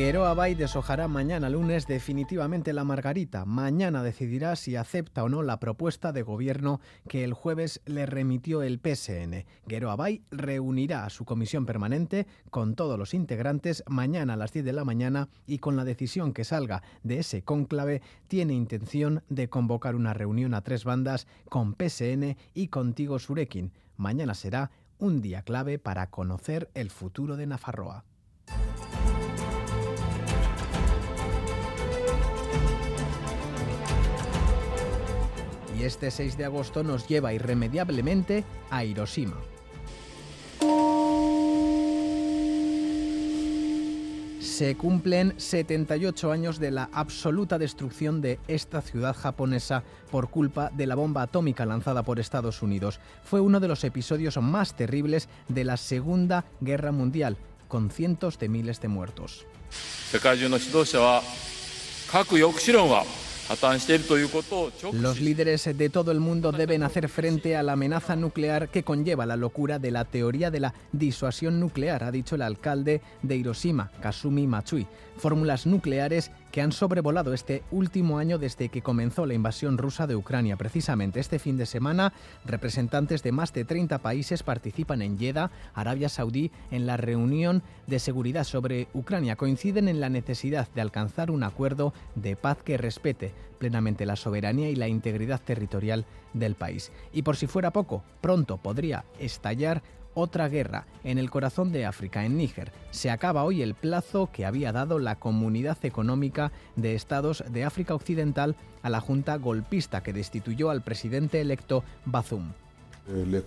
Gueroa Bay deshojará mañana lunes definitivamente la margarita. Mañana decidirá si acepta o no la propuesta de gobierno que el jueves le remitió el PSN. Gueroa Bay reunirá a su comisión permanente con todos los integrantes mañana a las 10 de la mañana y con la decisión que salga de ese cónclave tiene intención de convocar una reunión a tres bandas con PSN y contigo Surekin. Mañana será un día clave para conocer el futuro de Nafarroa. Y este 6 de agosto nos lleva irremediablemente a Hiroshima. Se cumplen 78 años de la absoluta destrucción de esta ciudad japonesa por culpa de la bomba atómica lanzada por Estados Unidos. Fue uno de los episodios más terribles de la Segunda Guerra Mundial, con cientos de miles de muertos. Los líderes de todo el mundo deben hacer frente a la amenaza nuclear que conlleva la locura de la teoría de la disuasión nuclear, ha dicho el alcalde de Hiroshima, Kasumi Matsui. Fórmulas nucleares que han sobrevolado este último año desde que comenzó la invasión rusa de Ucrania. Precisamente este fin de semana, representantes de más de 30 países participan en Jeddah, Arabia Saudí, en la reunión de seguridad sobre Ucrania. Coinciden en la necesidad de alcanzar un acuerdo de paz que respete plenamente la soberanía y la integridad territorial del país. Y por si fuera poco, pronto podría estallar otra guerra en el corazón de África, en Níger. Se acaba hoy el plazo que había dado la Comunidad Económica de Estados de África Occidental a la Junta golpista que destituyó al presidente electo Bazoum. Eh,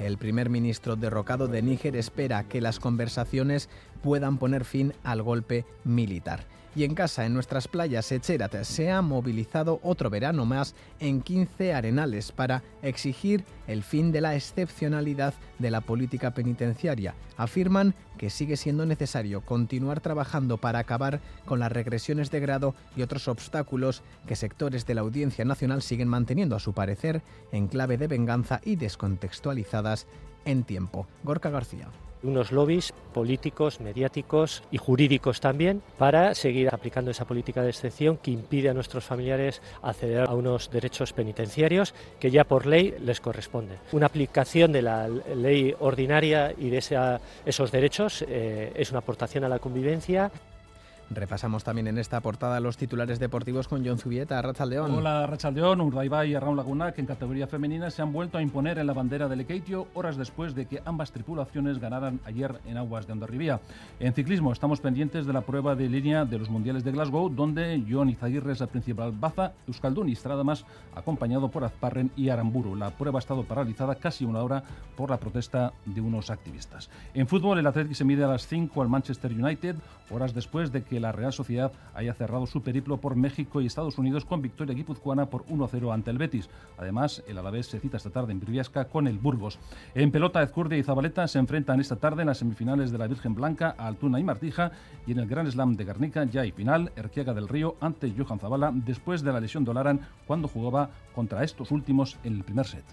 el primer ministro derrocado de Níger espera que las conversaciones puedan poner fin al golpe militar. Y en casa, en nuestras playas, Echerat se ha movilizado otro verano más en 15 arenales para exigir el fin de la excepcionalidad de la política penitenciaria. Afirman que sigue siendo necesario continuar trabajando para acabar con las regresiones de grado y otros obstáculos que sectores de la Audiencia Nacional siguen manteniendo, a su parecer, en clave de venganza y descontextualizadas en tiempo. Gorka García unos lobbies políticos, mediáticos y jurídicos también para seguir aplicando esa política de excepción que impide a nuestros familiares acceder a unos derechos penitenciarios que ya por ley les corresponden. Una aplicación de la ley ordinaria y de esos derechos eh, es una aportación a la convivencia. Repasamos también en esta portada los titulares deportivos con John Zubieta, Rachaldeón. Hola Rachaldeón, Urdaibai y Arraun Laguna, que en categoría femenina se han vuelto a imponer en la bandera del Ekeitio horas después de que ambas tripulaciones ganaran ayer en aguas de Ondarribía. En ciclismo estamos pendientes de la prueba de línea de los Mundiales de Glasgow, donde John Izaguirre es el principal baza, Euskaldun y más acompañado por Azparren y Aramburu. La prueba ha estado paralizada casi una hora por la protesta de unos activistas. En fútbol, el Atlético se mide a las 5 al Manchester United, horas después de que la Real Sociedad haya cerrado su periplo por México y Estados Unidos con victoria guipuzcoana por 1-0 ante el Betis. Además, el Alavés se cita esta tarde en Briviasca con el Burgos. En pelota, Ezcurdia y Zabaleta se enfrentan esta tarde en las semifinales de la Virgen Blanca a Altuna y Martija y en el Gran Slam de Garnica ya hay final, Erquiaga del Río ante Johan Zabala después de la lesión de Olaran cuando jugaba contra estos últimos en el primer set.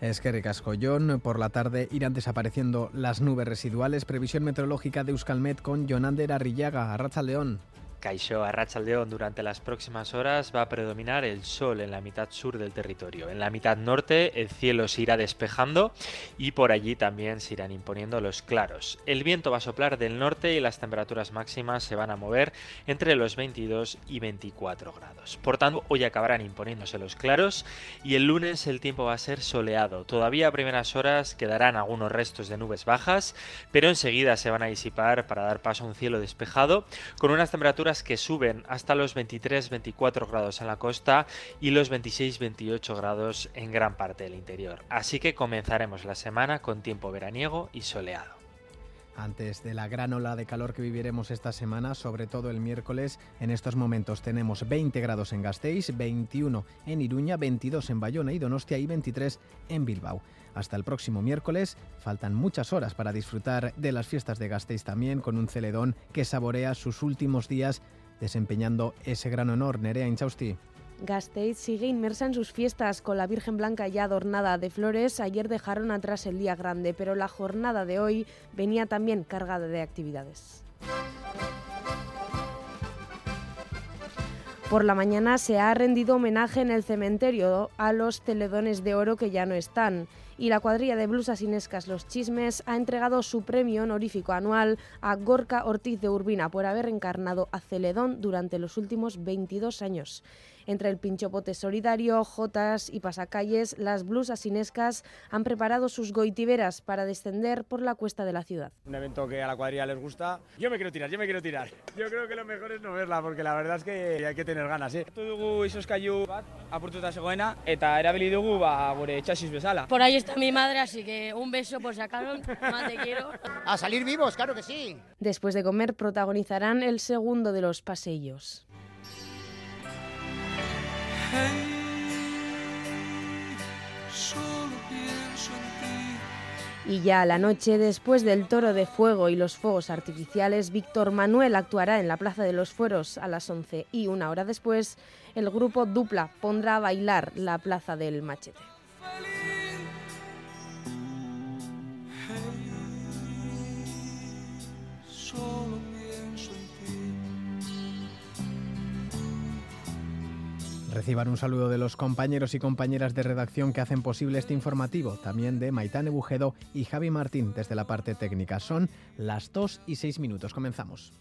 Es que Recascollón, por la tarde irán desapareciendo las nubes residuales. Previsión meteorológica de Euskalmet con Jonander Arrillaga, Arracha León. Caixó a León durante las próximas horas va a predominar el sol en la mitad sur del territorio. En la mitad norte el cielo se irá despejando y por allí también se irán imponiendo los claros. El viento va a soplar del norte y las temperaturas máximas se van a mover entre los 22 y 24 grados. Por tanto, hoy acabarán imponiéndose los claros y el lunes el tiempo va a ser soleado. Todavía a primeras horas quedarán algunos restos de nubes bajas, pero enseguida se van a disipar para dar paso a un cielo despejado con unas temperaturas que suben hasta los 23-24 grados en la costa y los 26-28 grados en gran parte del interior. Así que comenzaremos la semana con tiempo veraniego y soleado. Antes de la gran ola de calor que viviremos esta semana, sobre todo el miércoles, en estos momentos tenemos 20 grados en Gasteiz, 21 en Iruña, 22 en Bayona y Donostia y 23 en Bilbao. Hasta el próximo miércoles faltan muchas horas para disfrutar de las fiestas de Gasteiz también con un celedón que saborea sus últimos días desempeñando ese gran honor. Nerea Inchausti. Gasteiz sigue inmersa en sus fiestas con la Virgen Blanca ya adornada de flores. Ayer dejaron atrás el día grande, pero la jornada de hoy venía también cargada de actividades. Por la mañana se ha rendido homenaje en el cementerio a los celedones de oro que ya no están y la cuadrilla de blusas inescas Los Chismes ha entregado su premio honorífico anual a Gorka Ortiz de Urbina por haber encarnado a Celedón durante los últimos 22 años. Entre el pinchopote solidario, jotas y pasacalles, las blusas inescas han preparado sus goitiveras para descender por la cuesta de la ciudad. Un evento que a la cuadrilla les gusta. Yo me quiero tirar, yo me quiero tirar. Yo creo que lo mejor es no verla, porque la verdad es que hay que tener ganas, ¿eh? Hartu dugu izoskailu bat apurtuta zegoena eta erabili dugu ba, gure txasis bezala. Por ahí está mi madre, así que un beso por sacaron, más te quiero. A salir vivos, claro que sí. Después de comer protagonizarán el segundo de los paseillos. Y ya a la noche, después del toro de fuego y los fuegos artificiales, Víctor Manuel actuará en la Plaza de los Fueros a las 11 y una hora después, el grupo Dupla pondrá a bailar la Plaza del Machete. Reciban un saludo de los compañeros y compañeras de redacción que hacen posible este informativo, también de Maitane Bujedo y Javi Martín desde la parte técnica. Son las 2 y 6 minutos. Comenzamos.